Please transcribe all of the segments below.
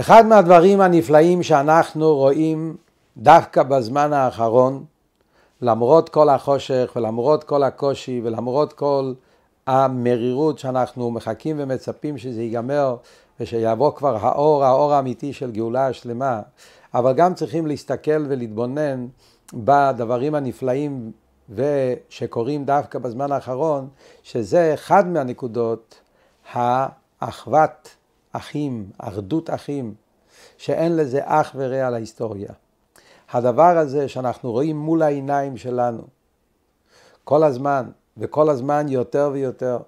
אחד מהדברים הנפלאים שאנחנו רואים דווקא בזמן האחרון, למרות כל החושך ולמרות כל הקושי ולמרות כל המרירות שאנחנו מחכים ומצפים שזה ייגמר ושיבוא כבר האור, האור האמיתי של גאולה השלמה, אבל גם צריכים להסתכל ולהתבונן בדברים הנפלאים ושקורים דווקא בזמן האחרון, שזה אחד מהנקודות, האחוות אחים, אחדות אחים, שאין לזה אח ורע להיסטוריה. הדבר הזה שאנחנו רואים מול העיניים שלנו, כל הזמן, וכל הזמן יותר ויותר,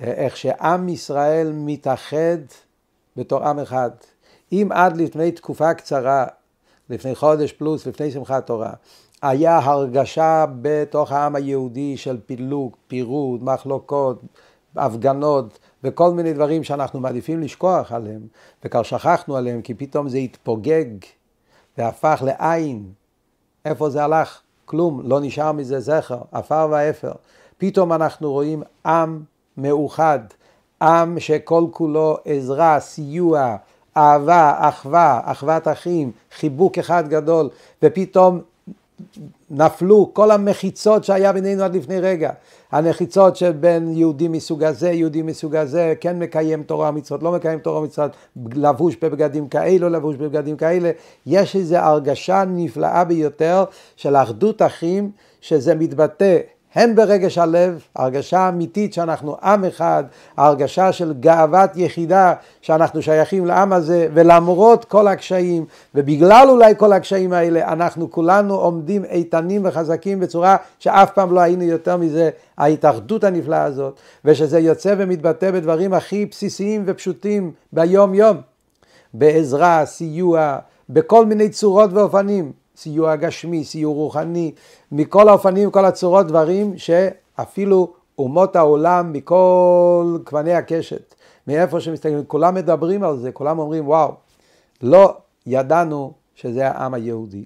איך שעם ישראל מתאחד בתור עם אחד. אם עד לפני תקופה קצרה, לפני חודש פלוס, לפני שמחת תורה, היה הרגשה בתוך העם היהודי של פילוג, פירוד, מחלוקות, הפגנות וכל מיני דברים שאנחנו מעדיפים לשכוח עליהם, וכבר שכחנו עליהם כי פתאום זה התפוגג והפך לעין. איפה זה הלך? כלום, לא נשאר מזה זכר, עפר ואפר. פתאום אנחנו רואים עם מאוחד, עם שכל כולו עזרה, סיוע, אהבה, אחווה, אחוות אחים, חיבוק אחד גדול, ופתאום נפלו כל המחיצות שהיה בינינו עד לפני רגע. המחיצות של בין יהודי מסוג הזה, יהודי מסוג הזה, כן מקיים תורה ומצוות, לא מקיים תורה ומצוות, לבוש בבגדים כאלו, לבוש בבגדים כאלה. יש איזו הרגשה נפלאה ביותר של אחדות אחים, שזה מתבטא הן ברגש הלב, הרגשה אמיתית שאנחנו עם אחד, הרגשה של גאוות יחידה שאנחנו שייכים לעם הזה, ולמרות כל הקשיים, ובגלל אולי כל הקשיים האלה, אנחנו כולנו עומדים איתנים וחזקים בצורה שאף פעם לא היינו יותר מזה, ההתאחדות הנפלאה הזאת, ושזה יוצא ומתבטא בדברים הכי בסיסיים ופשוטים ביום יום, בעזרה, סיוע, בכל מיני צורות ואופנים. סיוע גשמי, סיוע רוחני, מכל האופנים, כל הצורות, דברים שאפילו אומות העולם מכל גווני הקשת, מאיפה שמסתכלים, כולם מדברים על זה, כולם אומרים וואו, לא ידענו שזה העם היהודי.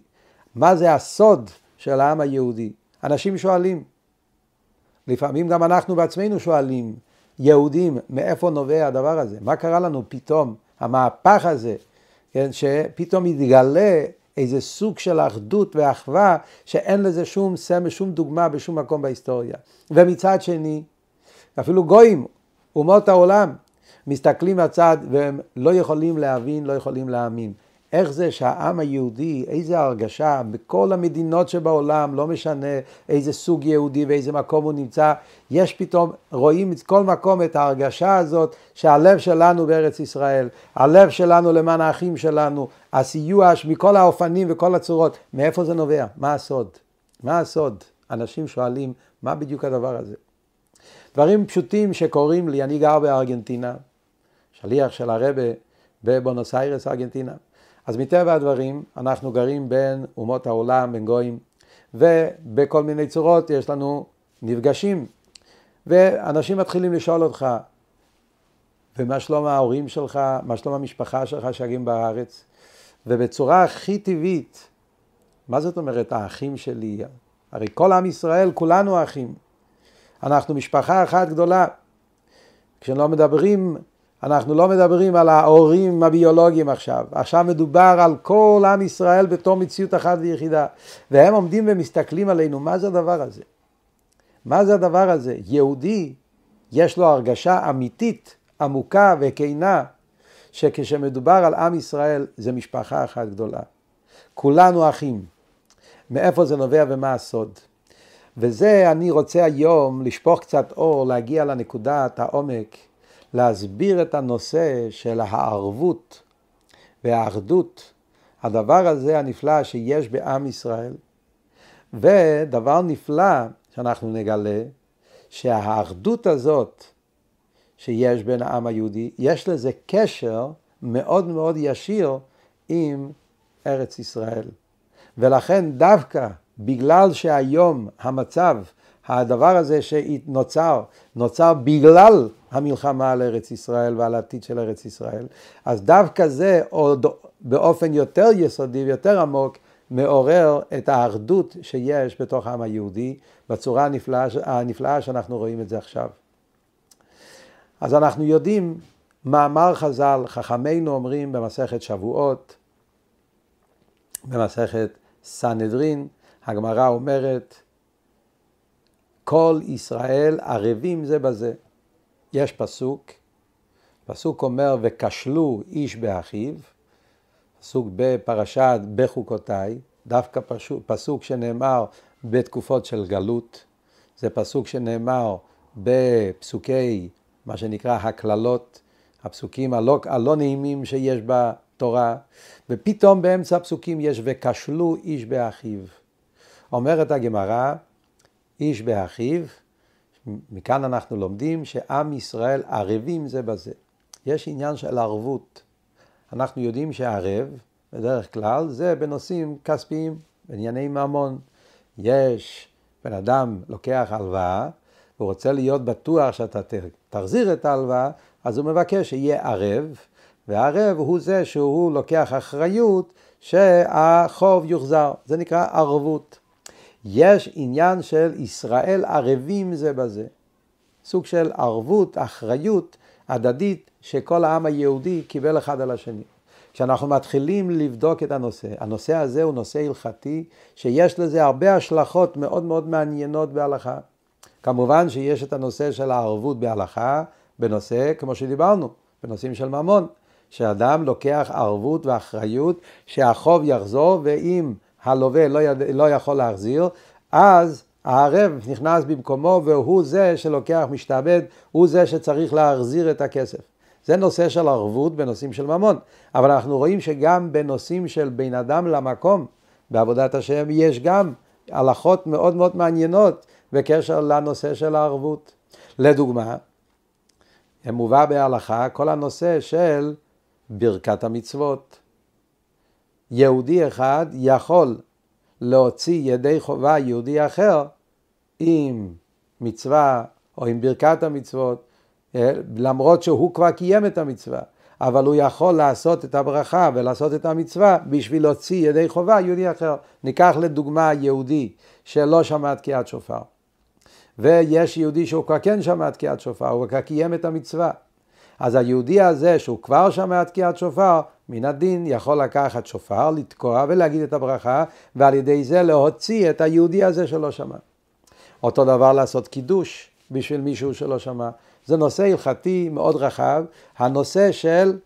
מה זה הסוד של העם היהודי? אנשים שואלים, לפעמים גם אנחנו בעצמנו שואלים, יהודים, מאיפה נובע הדבר הזה? מה קרה לנו פתאום, המהפך הזה, כן, שפתאום מתגלה איזה סוג של אחדות ואחווה שאין לזה שום סמל, שום דוגמה בשום מקום בהיסטוריה. ומצד שני, אפילו גויים, אומות העולם, מסתכלים מהצד והם לא יכולים להבין, לא יכולים להאמין. איך זה שהעם היהודי, איזה הרגשה בכל המדינות שבעולם, לא משנה איזה סוג יהודי ואיזה מקום הוא נמצא, יש פתאום, רואים כל מקום את ההרגשה הזאת שהלב שלנו בארץ ישראל, הלב שלנו למען האחים שלנו, הסיוע מכל האופנים וכל הצורות, מאיפה זה נובע? מה הסוד? מה הסוד? אנשים שואלים, מה בדיוק הדבר הזה? דברים פשוטים שקורים לי, אני גר בארגנטינה, שליח של הרבה בבונוס איירס, ארגנטינה. אז מטבע הדברים אנחנו גרים בין אומות העולם, בין גויים, ובכל מיני צורות יש לנו נפגשים, ואנשים מתחילים לשאול אותך, ומה שלום ההורים שלך, מה שלום המשפחה שלך שגים בארץ, ובצורה הכי טבעית, מה זאת אומרת האחים שלי? הרי כל עם ישראל, כולנו אחים. אנחנו משפחה אחת גדולה. כשלא מדברים אנחנו לא מדברים על ההורים הביולוגיים עכשיו, עכשיו מדובר על כל עם ישראל בתור מציאות אחת ויחידה, והם עומדים ומסתכלים עלינו, מה זה הדבר הזה? מה זה הדבר הזה? יהודי, יש לו הרגשה אמיתית, עמוקה וכנה, שכשמדובר על עם ישראל זה משפחה אחת גדולה. כולנו אחים. מאיפה זה נובע ומה הסוד? וזה אני רוצה היום לשפוך קצת אור, להגיע לנקודת העומק להסביר את הנושא של הערבות והאחדות, הדבר הזה הנפלא שיש בעם ישראל. ודבר נפלא שאנחנו נגלה, שהאחדות הזאת שיש בין העם היהודי, יש לזה קשר מאוד מאוד ישיר עם ארץ ישראל. ולכן דווקא בגלל שהיום המצב הדבר הזה שנוצר, נוצר בגלל המלחמה על ארץ ישראל ועל העתיד של ארץ ישראל, אז דווקא זה עוד באופן יותר יסודי ויותר עמוק מעורר את האחדות שיש בתוך העם היהודי בצורה הנפלאה, הנפלאה שאנחנו רואים את זה עכשיו. אז אנחנו יודעים מאמר חז"ל, חכמינו אומרים במסכת שבועות, במסכת סנהדרין, הגמרא אומרת, כל ישראל ערבים זה בזה. יש פסוק, פסוק אומר, וכשלו איש באחיו, פסוק בפרשת בחוקותיי, דווקא פסוק, פסוק שנאמר בתקופות של גלות, זה פסוק שנאמר בפסוקי, מה שנקרא הקללות, הפסוקים הלא, הלא נעימים שיש בתורה, ופתאום באמצע הפסוקים יש וכשלו איש באחיו. אומרת הגמרא, איש באחיו, מכאן אנחנו לומדים שעם ישראל ערבים זה בזה. יש עניין של ערבות. אנחנו יודעים שערב, בדרך כלל, זה בנושאים כספיים, בענייני ממון. יש בן אדם לוקח הלוואה, והוא רוצה להיות בטוח שאתה תחזיר את ההלוואה, אז הוא מבקש שיהיה ערב, והערב הוא זה שהוא לוקח אחריות שהחוב יוחזר. זה נקרא ערבות. יש עניין של ישראל ערבים זה בזה. סוג של ערבות, אחריות הדדית שכל העם היהודי קיבל אחד על השני. כשאנחנו מתחילים לבדוק את הנושא, הנושא הזה הוא נושא הלכתי שיש לזה הרבה השלכות מאוד מאוד מעניינות בהלכה. כמובן שיש את הנושא של הערבות בהלכה, בנושא, כמו שדיברנו, בנושאים של ממון, שאדם לוקח ערבות ואחריות שהחוב יחזור, ואם הלווה לא, יד... לא יכול להחזיר, אז הערב נכנס במקומו והוא זה שלוקח משתעבד, הוא זה שצריך להחזיר את הכסף. זה נושא של ערבות בנושאים של ממון. אבל אנחנו רואים שגם בנושאים של בין אדם למקום, בעבודת השם, יש גם הלכות מאוד מאוד מעניינות בקשר לנושא של הערבות. לדוגמה, מובא בהלכה כל הנושא של ברכת המצוות. יהודי אחד יכול להוציא ידי חובה יהודי אחר עם מצווה או עם ברכת המצוות, אה, למרות שהוא כבר קיים את המצווה, אבל הוא יכול לעשות את הברכה ולעשות את המצווה בשביל להוציא ידי חובה יהודי אחר. ניקח לדוגמה יהודי שלא שמע תקיעת שופר, ויש יהודי שהוא כבר כן שמע תקיעת שופר, הוא כבר קיים את המצווה. אז היהודי הזה שהוא כבר שמע תקיעת שופר, מן הדין יכול לקחת שופר, לתקוע ולהגיד את הברכה, ועל ידי זה להוציא את היהודי הזה שלא שמע. אותו דבר לעשות קידוש בשביל מישהו שלא שמע. זה נושא הלכתי מאוד רחב, הנושא של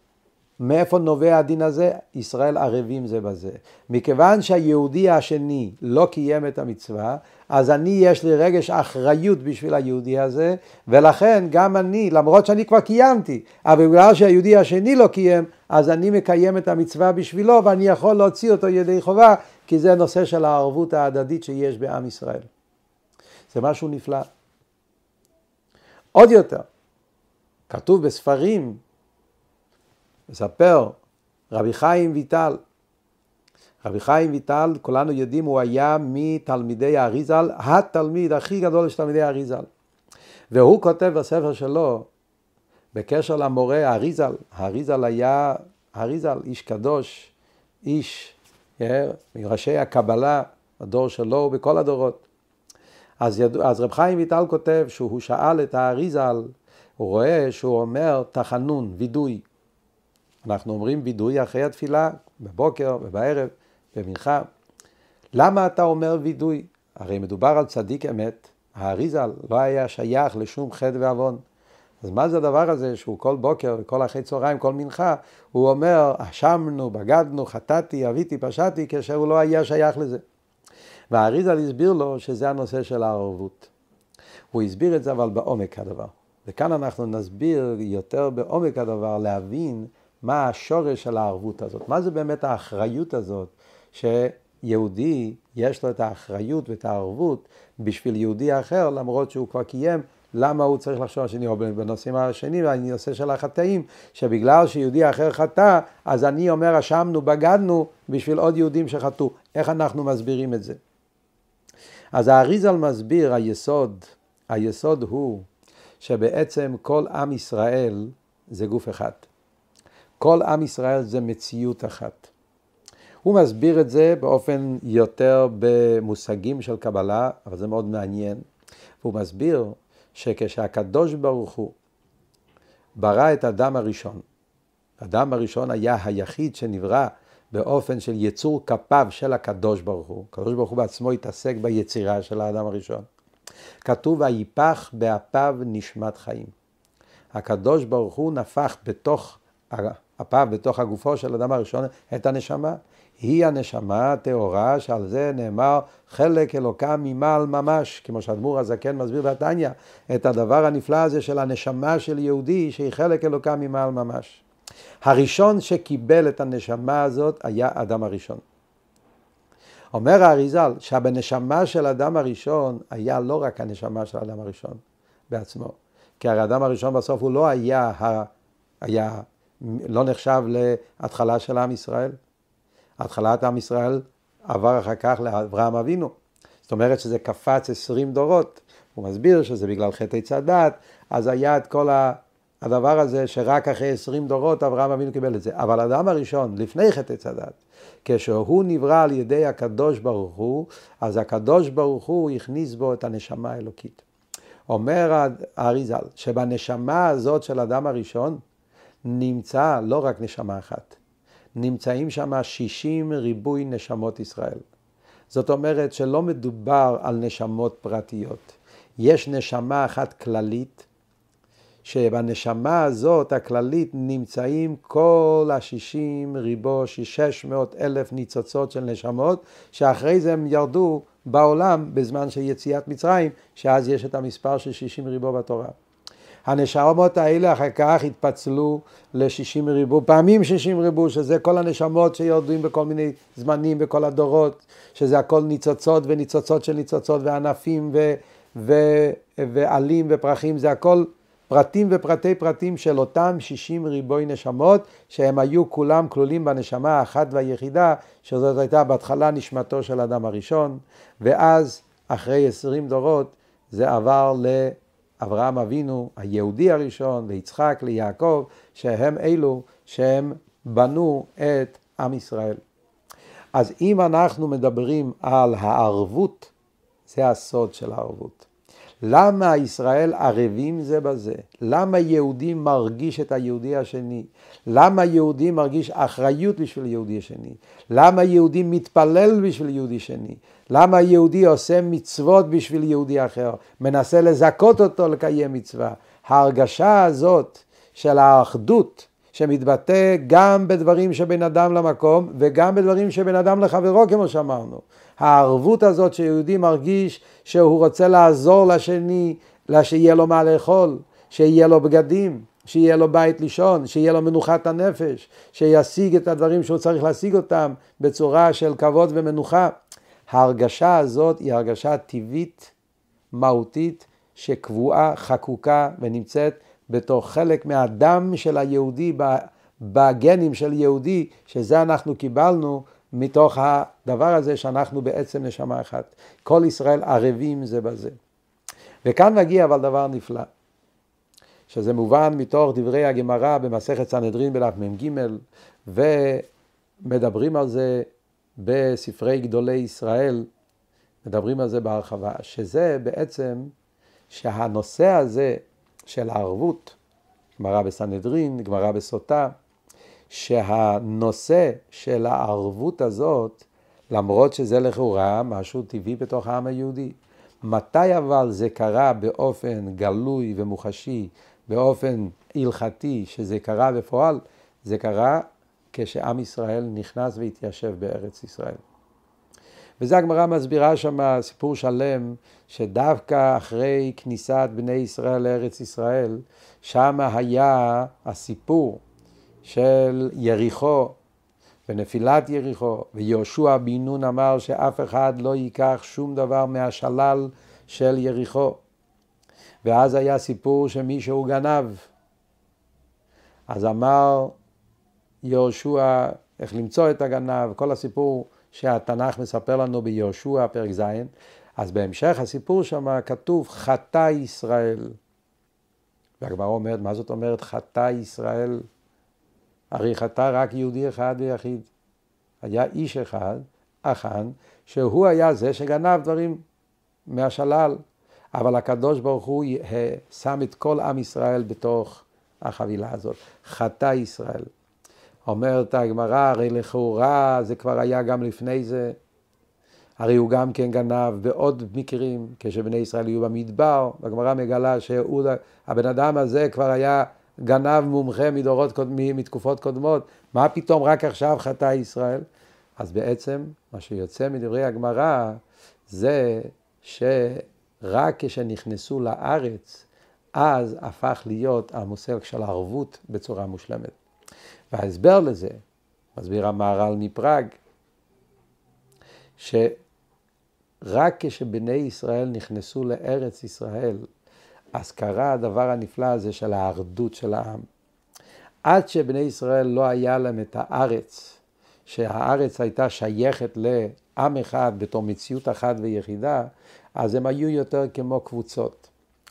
מאיפה נובע הדין הזה? ישראל ערבים זה בזה. מכיוון שהיהודי השני לא קיים את המצווה, אז אני, יש לי רגש אחריות בשביל היהודי הזה, ולכן גם אני, למרות שאני כבר קיימתי, אבל בגלל שהיהודי השני לא קיים, אז אני מקיים את המצווה בשבילו, ואני יכול להוציא אותו ידי חובה, כי זה נושא של הערבות ההדדית שיש בעם ישראל. זה משהו נפלא. עוד יותר, כתוב בספרים, מספר רבי חיים ויטל, רבי חיים ויטל, כולנו יודעים, הוא היה מתלמידי האריזל, התלמיד הכי גדול של תלמידי האריזל. והוא כותב בספר שלו, בקשר למורה האריזל, האריזל היה, האריזל, איש קדוש, איש אה, מראשי הקבלה, הדור שלו ובכל הדורות. אז, יד... אז רב חיים ויטל כותב שהוא שאל את האריזל, הוא רואה שהוא אומר תחנון, וידוי. אנחנו אומרים וידוי אחרי התפילה, בבוקר ובערב, במנחה. למה אתה אומר וידוי? הרי מדובר על צדיק אמת, האריזל לא היה שייך לשום חטא ועוון. אז מה זה הדבר הזה שהוא כל בוקר וכל אחרי צהריים, כל מנחה, הוא אומר, אשמנו, בגדנו, חטאתי, אביתי, פשעתי, כאשר הוא לא היה שייך לזה. והאריזל הסביר לו שזה הנושא של הערבות. הוא הסביר את זה אבל בעומק הדבר. וכאן אנחנו נסביר יותר בעומק הדבר, להבין מה השורש של הערבות הזאת. מה זה באמת האחריות הזאת שיהודי יש לו את האחריות ואת הערבות בשביל יהודי אחר, למרות שהוא כבר קיים למה הוא צריך לחשוב השני, או בנושאים השני, בנושא של החטאים, שבגלל שיהודי אחר חטא, אז אני אומר אשמנו, בגדנו, בשביל עוד יהודים שחטאו. איך אנחנו מסבירים את זה? אז האריזל מסביר, היסוד, היסוד הוא שבעצם כל עם ישראל זה גוף אחד. כל עם ישראל זה מציאות אחת. הוא מסביר את זה באופן יותר במושגים של קבלה, אבל זה מאוד מעניין. הוא מסביר שכשהקדוש ברוך הוא ברא את אדם הראשון. אדם הראשון היה היחיד שנברא באופן של יצור כפיו של הקדוש ברוך הוא. הקדוש ברוך הוא בעצמו התעסק ביצירה של האדם הראשון. כתוב ויפח באפיו נשמת חיים. הקדוש ברוך הוא נפח בתוך אפיו, בתוך הגופו של האדם הראשון, את הנשמה. היא הנשמה הטהורה שעל זה נאמר חלק אלוקם ממעל ממש, כמו שאדמו"ר הזקן מסביר בתניא, את הדבר הנפלא הזה של הנשמה של יהודי שהיא חלק אלוקם ממעל ממש. הראשון שקיבל את הנשמה הזאת היה אדם הראשון. אומר האריזל שבנשמה של אדם הראשון היה לא רק הנשמה של אדם הראשון בעצמו, כי הרי אדם הראשון בסוף הוא לא היה, היה לא נחשב להתחלה של עם ישראל. התחלת עם ישראל עבר אחר כך לאברהם אבינו. זאת אומרת שזה קפץ עשרים דורות. הוא מסביר שזה בגלל חטא עץ הדת, אז היה את כל הדבר הזה שרק אחרי עשרים דורות אברהם אבינו קיבל את זה. אבל האדם הראשון, לפני חטא עץ הדת, כשהוא נברא על ידי הקדוש ברוך הוא, אז הקדוש ברוך הוא הכניס בו את הנשמה האלוקית. אומר האריזל, שבנשמה הזאת של האדם הראשון נמצא לא רק נשמה אחת, נמצאים שם 60 ריבוי נשמות ישראל. זאת אומרת שלא מדובר על נשמות פרטיות. יש נשמה אחת כללית, שבנשמה הזאת הכללית נמצאים כל השישים ריבו, שש מאות אלף ניצוצות של נשמות, שאחרי זה הם ירדו בעולם בזמן של יציאת מצרים, שאז יש את המספר של שישים ריבו בתורה. הנשמות האלה אחר כך התפצלו ל-60 ריבו, פעמים 60 ריבו, שזה כל הנשמות שיורדים בכל מיני זמנים בכל הדורות, שזה הכל ניצוצות וניצוצות של ניצוצות וענפים ו- ו- ועלים ופרחים, זה הכל פרטים ופרטי פרטים של אותם 60 ריבוי נשמות, שהם היו כולם כלולים בנשמה האחת והיחידה, שזאת הייתה בהתחלה נשמתו של אדם הראשון, ואז אחרי 20 דורות זה עבר ל... אברהם אבינו, היהודי הראשון, ליצחק, ליעקב, שהם אלו שהם בנו את עם ישראל. אז אם אנחנו מדברים על הערבות, זה הסוד של הערבות. למה ישראל ערבים זה בזה? למה יהודי מרגיש את היהודי השני? למה יהודי מרגיש אחריות בשביל יהודי השני? למה יהודי מתפלל בשביל יהודי שני? למה יהודי עושה מצוות בשביל יהודי אחר? מנסה לזכות אותו לקיים מצווה. ההרגשה הזאת של האחדות שמתבטא גם בדברים שבין אדם למקום וגם בדברים שבין אדם לחברו כמו שאמרנו. הערבות הזאת שיהודי מרגיש שהוא רוצה לעזור לשני, שיהיה לו מה לאכול, שיהיה לו בגדים, שיהיה לו בית לישון, שיהיה לו מנוחת הנפש, שישיג את הדברים שהוא צריך להשיג אותם בצורה של כבוד ומנוחה. ההרגשה הזאת היא הרגשה טבעית, מהותית, שקבועה, חקוקה ונמצאת בתוך חלק מהדם של היהודי, בגנים של יהודי, שזה אנחנו קיבלנו מתוך הדבר הזה שאנחנו בעצם נשמה אחת. כל ישראל ערבים זה בזה. וכאן מגיע אבל דבר נפלא, שזה מובן מתוך דברי הגמרא במסכת סנהדרין בל"ג מ"ג, ומדברים על זה בספרי גדולי ישראל, מדברים על זה בהרחבה, שזה בעצם שהנושא הזה של הערבות, גמרא בסנהדרין, גמרא בסוטה, שהנושא של הערבות הזאת, למרות שזה לכאורה משהו טבעי בתוך העם היהודי, מתי אבל זה קרה באופן גלוי ומוחשי, באופן הלכתי, שזה קרה בפועל, זה קרה כשעם ישראל נכנס והתיישב בארץ ישראל. וזה הגמרא מסבירה שם סיפור שלם, שדווקא אחרי כניסת בני ישראל לארץ ישראל, שם היה הסיפור של יריחו ונפילת יריחו, ויהושע בן נון אמר שאף אחד לא ייקח שום דבר מהשלל של יריחו. ואז היה סיפור שמישהו גנב. אז אמר יהושע איך למצוא את הגנב, כל הסיפור שהתנ"ך מספר לנו ביהושע, פרק ז', אז בהמשך הסיפור שם כתוב חטא ישראל. והגמרא אומרת, מה זאת אומרת חטא ישראל? הרי חטא רק יהודי אחד ויחיד. היה איש אחד, אחן, שהוא היה זה שגנב דברים מהשלל. אבל הקדוש ברוך הוא שם את כל עם ישראל בתוך החבילה הזאת. חטא ישראל. אומרת הגמרא, הרי לכאורה זה כבר היה גם לפני זה. הרי הוא גם כן גנב בעוד מקרים, כשבני ישראל היו במדבר, והגמרא מגלה שהבן אדם הזה כבר היה גנב מומחה מדורות מתקופות קודמות, מה פתאום רק עכשיו חטא ישראל? אז בעצם מה שיוצא מדברי הגמרא זה שרק כשנכנסו לארץ, אז הפך להיות המושג של הערבות בצורה מושלמת. וההסבר לזה, מסביר המהר"ל מפראג, שרק כשבני ישראל נכנסו לארץ ישראל, אז קרה הדבר הנפלא הזה של האחדות של העם. עד שבני ישראל לא היה להם את הארץ, שהארץ הייתה שייכת לעם אחד בתור מציאות אחת ויחידה, אז הם היו יותר כמו קבוצות.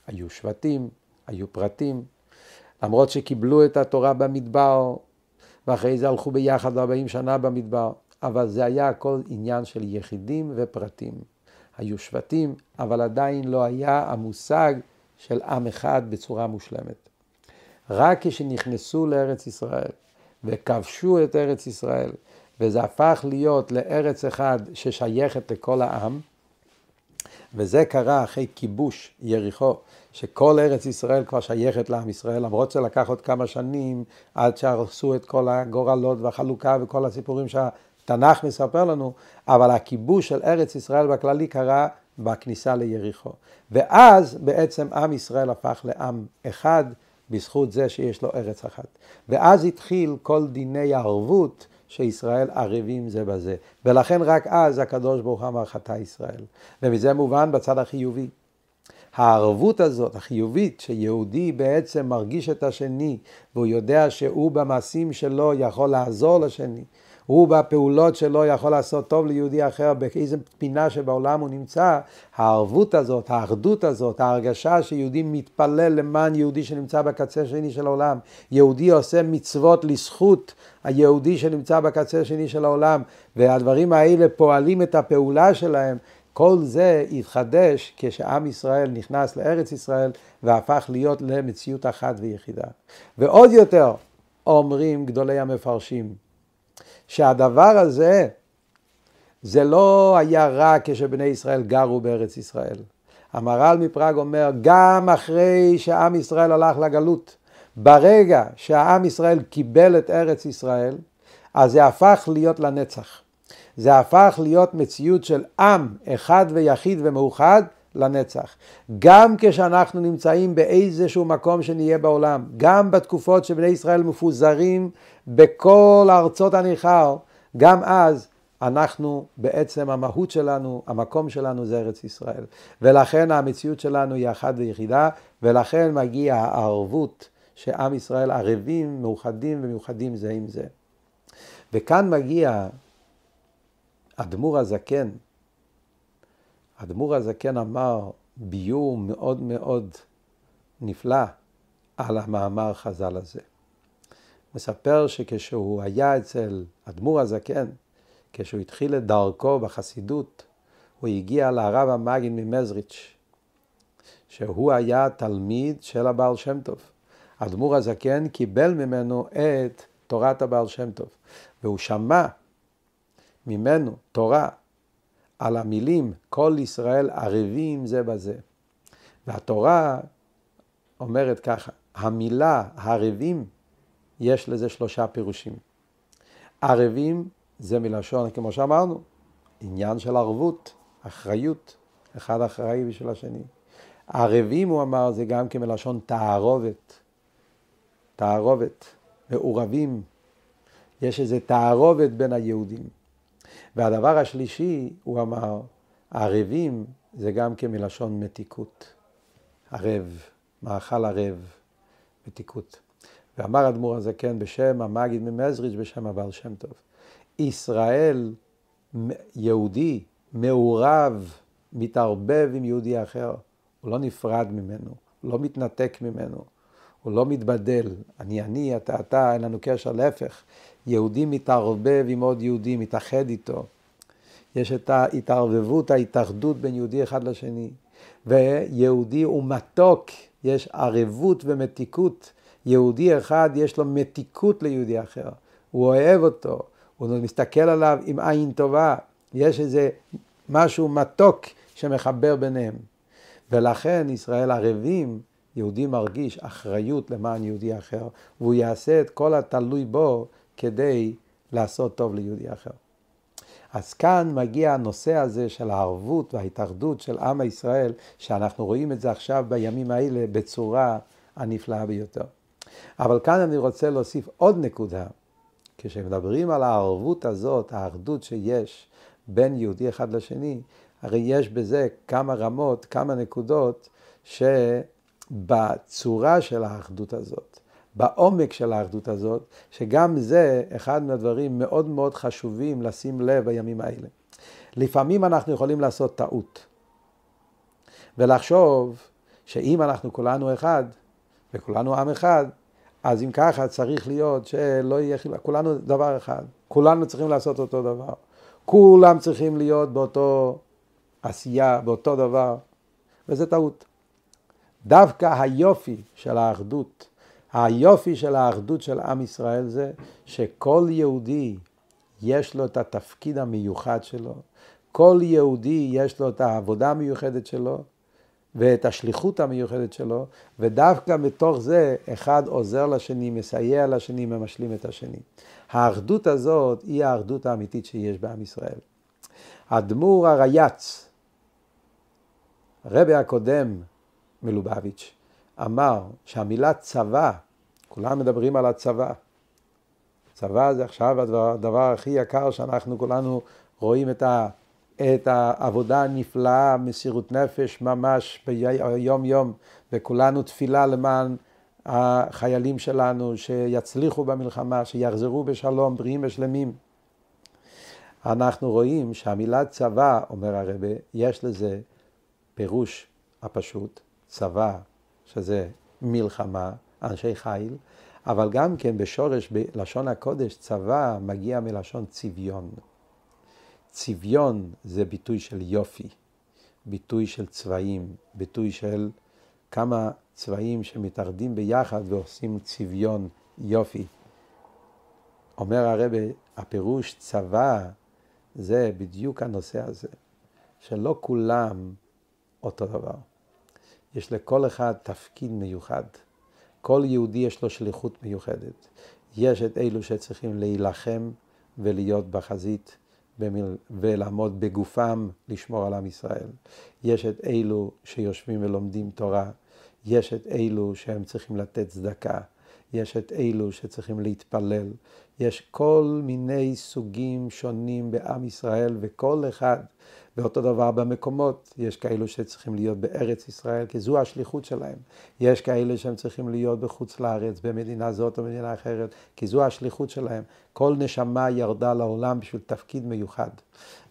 היו שבטים, היו פרטים, למרות שקיבלו את התורה במדבר, ואחרי זה הלכו ביחד 40 שנה במדבר, אבל זה היה הכל עניין של יחידים ופרטים. היו שבטים, אבל עדיין לא היה המושג של עם אחד בצורה מושלמת. רק כשנכנסו לארץ ישראל וכבשו את ארץ ישראל, וזה הפך להיות לארץ אחד ששייכת לכל העם, וזה קרה אחרי כיבוש יריחו, שכל ארץ ישראל כבר שייכת לעם ישראל, למרות שלקח עוד כמה שנים עד שהרסו את כל הגורלות והחלוקה וכל הסיפורים שהתנ"ך מספר לנו, אבל הכיבוש של ארץ ישראל בכללי קרה בכניסה ליריחו. ואז בעצם עם ישראל הפך לעם אחד בזכות זה שיש לו ארץ אחת. ואז התחיל כל דיני הערבות שישראל ערבים זה בזה. ולכן רק אז הקדוש ברוך הוא אמר חטא ישראל. ומזה מובן בצד החיובי. הערבות הזאת, החיובית, שיהודי בעצם מרגיש את השני, והוא יודע שהוא במעשים שלו יכול לעזור לשני, הוא בפעולות שלו יכול לעשות טוב ליהודי אחר, באיזה פינה שבעולם הוא נמצא, הערבות הזאת, האחדות הזאת, ההרגשה שיהודי מתפלל למען יהודי שנמצא בקצה השני של העולם, יהודי עושה מצוות לזכות היהודי שנמצא בקצה השני של העולם, והדברים האלה פועלים את הפעולה שלהם, כל זה התחדש כשעם ישראל נכנס לארץ ישראל והפך להיות למציאות אחת ויחידה. ועוד יותר אומרים גדולי המפרשים, שהדבר הזה, זה לא היה רק כשבני ישראל גרו בארץ ישראל. המהר"ל מפראג אומר, גם אחרי שעם ישראל הלך לגלות, ברגע שהעם ישראל קיבל את ארץ ישראל, אז זה הפך להיות לנצח. זה הפך להיות מציאות של עם אחד ויחיד ומאוחד לנצח. גם כשאנחנו נמצאים באיזשהו מקום שנהיה בעולם, גם בתקופות שבני ישראל מפוזרים בכל ארצות הנכר, גם אז אנחנו בעצם המהות שלנו, המקום שלנו זה ארץ ישראל. ולכן המציאות שלנו היא אחת ויחידה, ולכן מגיעה הערבות שעם ישראל ערבים, מאוחדים ומיוחדים זה עם זה. וכאן מגיע אדמו"ר הזקן, אדמו"ר הזקן אמר ביור מאוד מאוד נפלא על המאמר חז"ל הזה. מספר שכשהוא היה אצל אדמו"ר הזקן, כשהוא התחיל את דרכו בחסידות, הוא הגיע לרב המגין ממזריץ', שהוא היה תלמיד של הבעל שם טוב. אדמו"ר הזקן קיבל ממנו את תורת הבעל שם טוב, והוא שמע ממנו תורה על המילים כל ישראל ערבים זה בזה. והתורה אומרת ככה, המילה ערבים, יש לזה שלושה פירושים. ערבים זה מלשון, כמו שאמרנו, עניין של ערבות, אחריות, אחד אחראי בשביל השני. ערבים, הוא אמר, זה גם כמלשון תערובת, תערובת, מעורבים. יש איזו תערובת בין היהודים. והדבר השלישי, הוא אמר, ערבים זה גם כמלשון מתיקות. ערב, מאכל ערב, מתיקות. ואמר אדמו"ר הזקן בשם המגיד ממזריץ' בשם הבעל שם טוב. ישראל, יהודי, מעורב, מתערבב עם יהודי אחר. הוא לא נפרד ממנו, הוא לא מתנתק ממנו, הוא לא מתבדל. אני אני, אתה אתה, אין לנו קשר, להפך. יהודי מתערבב עם עוד יהודי, מתאחד איתו. יש את ההתערבבות, ההתאחדות בין יהודי אחד לשני. ויהודי הוא מתוק, יש ערבות ומתיקות יהודי אחד יש לו מתיקות ליהודי אחר, הוא אוהב אותו, הוא מסתכל עליו עם עין טובה, יש איזה משהו מתוק שמחבר ביניהם. ולכן ישראל ערבים, יהודי מרגיש אחריות למען יהודי אחר, והוא יעשה את כל התלוי בו כדי לעשות טוב ליהודי אחר. אז כאן מגיע הנושא הזה של הערבות וההתאחדות של עם ישראל, שאנחנו רואים את זה עכשיו בימים האלה בצורה הנפלאה ביותר. אבל כאן אני רוצה להוסיף עוד נקודה. כשמדברים על הערבות הזאת, האחדות שיש בין יהודי אחד לשני, הרי יש בזה כמה רמות, כמה נקודות, שבצורה של האחדות הזאת, בעומק של האחדות הזאת, שגם זה אחד מהדברים מאוד מאוד חשובים לשים לב בימים האלה. לפעמים אנחנו יכולים לעשות טעות, ולחשוב שאם אנחנו כולנו אחד, וכולנו עם אחד, אז אם ככה צריך להיות שלא יהיה חילוק, כולנו דבר אחד, כולנו צריכים לעשות אותו דבר, כולם צריכים להיות באותו עשייה, באותו דבר, וזה טעות. דווקא היופי של האחדות, היופי של האחדות של עם ישראל זה שכל יהודי יש לו את התפקיד המיוחד שלו, כל יהודי יש לו את העבודה המיוחדת שלו, ואת השליחות המיוחדת שלו, ודווקא מתוך זה אחד עוזר לשני, מסייע לשני, ממשלים את השני. האחדות הזאת היא האחדות האמיתית שיש בעם ישראל. אדמו"ר הרייץ, הרבי הקודם מלובביץ', אמר שהמילה צבא, כולם מדברים על הצבא. צבא זה עכשיו הדבר, הדבר הכי יקר שאנחנו כולנו רואים את ה... את העבודה הנפלאה, מסירות נפש ממש ביום יום, וכולנו תפילה למען החיילים שלנו, שיצליחו במלחמה, שיחזרו בשלום, בריאים ושלמים. אנחנו רואים שהמילה צבא, אומר הרבה, יש לזה פירוש הפשוט, צבא, שזה מלחמה, אנשי חיל, אבל גם כן בשורש, בלשון הקודש, צבא מגיע מלשון צביון. צביון זה ביטוי של יופי, ביטוי של צבעים, ביטוי של כמה צבעים שמתאחדים ביחד ועושים צביון, יופי. אומר הרבה, הפירוש צבא זה בדיוק הנושא הזה, שלא כולם אותו דבר. יש לכל אחד תפקיד מיוחד. כל יהודי יש לו שליחות מיוחדת. יש את אלו שצריכים להילחם ולהיות בחזית. ולעמוד בגופם לשמור על עם ישראל. יש את אלו שיושבים ולומדים תורה, יש את אלו שהם צריכים לתת צדקה, יש את אלו שצריכים להתפלל, יש כל מיני סוגים שונים בעם ישראל וכל אחד ואותו דבר במקומות, יש כאלו שצריכים להיות בארץ ישראל, כי זו השליחות שלהם. יש כאלה שהם צריכים להיות בחוץ לארץ, במדינה זאת או במדינה אחרת, כי זו השליחות שלהם. כל נשמה ירדה לעולם בשביל תפקיד מיוחד.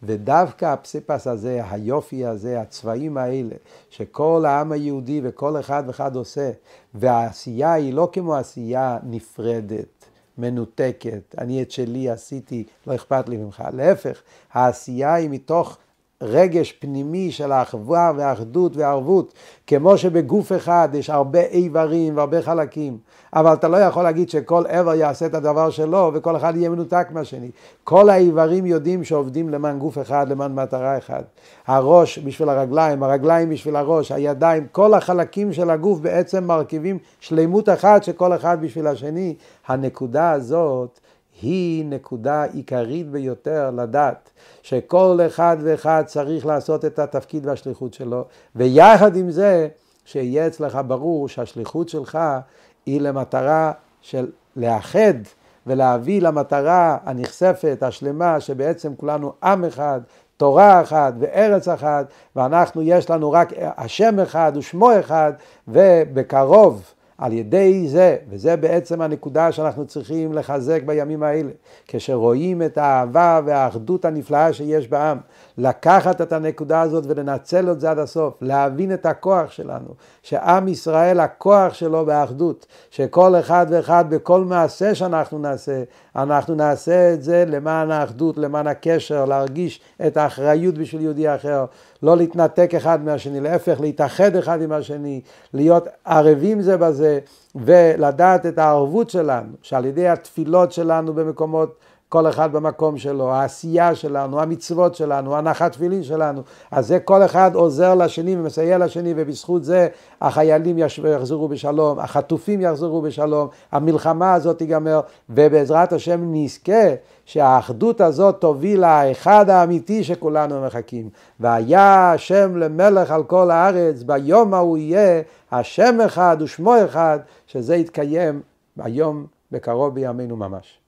ודווקא הפסיפס הזה, היופי הזה, הצבעים האלה, שכל העם היהודי וכל אחד ואחד עושה, והעשייה היא לא כמו עשייה נפרדת. מנותקת, אני את שלי עשיתי, לא אכפת לי ממך. להפך, העשייה היא מתוך רגש פנימי של האחווה והאחדות והערבות, כמו שבגוף אחד יש הרבה איברים והרבה חלקים, אבל אתה לא יכול להגיד שכל איבר יעשה את הדבר שלו וכל אחד יהיה מנותק מהשני. כל האיברים יודעים שעובדים למען גוף אחד, למען מטרה אחת. הראש בשביל הרגליים, הרגליים בשביל הראש, הידיים, כל החלקים של הגוף בעצם מרכיבים שלמות אחת שכל אחד בשביל השני. הנקודה הזאת היא נקודה עיקרית ביותר לדעת שכל אחד ואחד צריך לעשות את התפקיד והשליחות שלו, ויחד עם זה שיהיה אצלך ברור שהשליחות שלך היא למטרה של לאחד ולהביא למטרה הנכספת, השלמה, שבעצם כולנו עם אחד, תורה אחת וארץ אחת, ואנחנו יש לנו רק השם אחד ושמו אחד, ובקרוב על ידי זה, וזה בעצם הנקודה שאנחנו צריכים לחזק בימים האלה, כשרואים את האהבה והאחדות הנפלאה שיש בעם, לקחת את הנקודה הזאת ולנצל את זה עד הסוף, להבין את הכוח שלנו, שעם ישראל הכוח שלו באחדות, שכל אחד ואחד בכל מעשה שאנחנו נעשה, אנחנו נעשה את זה למען האחדות, למען הקשר, להרגיש את האחריות בשביל יהודי אחר, לא להתנתק אחד מהשני, להפך להתאחד אחד עם השני, להיות ערבים זה בזה. ולדעת את הערבות שלנו, שעל ידי התפילות שלנו במקומות כל אחד במקום שלו, העשייה שלנו, המצוות שלנו, הנחת תפילין שלנו, אז זה כל אחד עוזר לשני ומסייע לשני ובזכות זה החיילים יחזרו בשלום, החטופים יחזרו בשלום, המלחמה הזאת תיגמר ובעזרת השם נזכה שהאחדות הזאת תוביל לאחד האמיתי שכולנו מחכים. והיה השם למלך על כל הארץ, ביום ההוא יהיה השם אחד ושמו אחד, שזה יתקיים היום בקרוב בימינו ממש.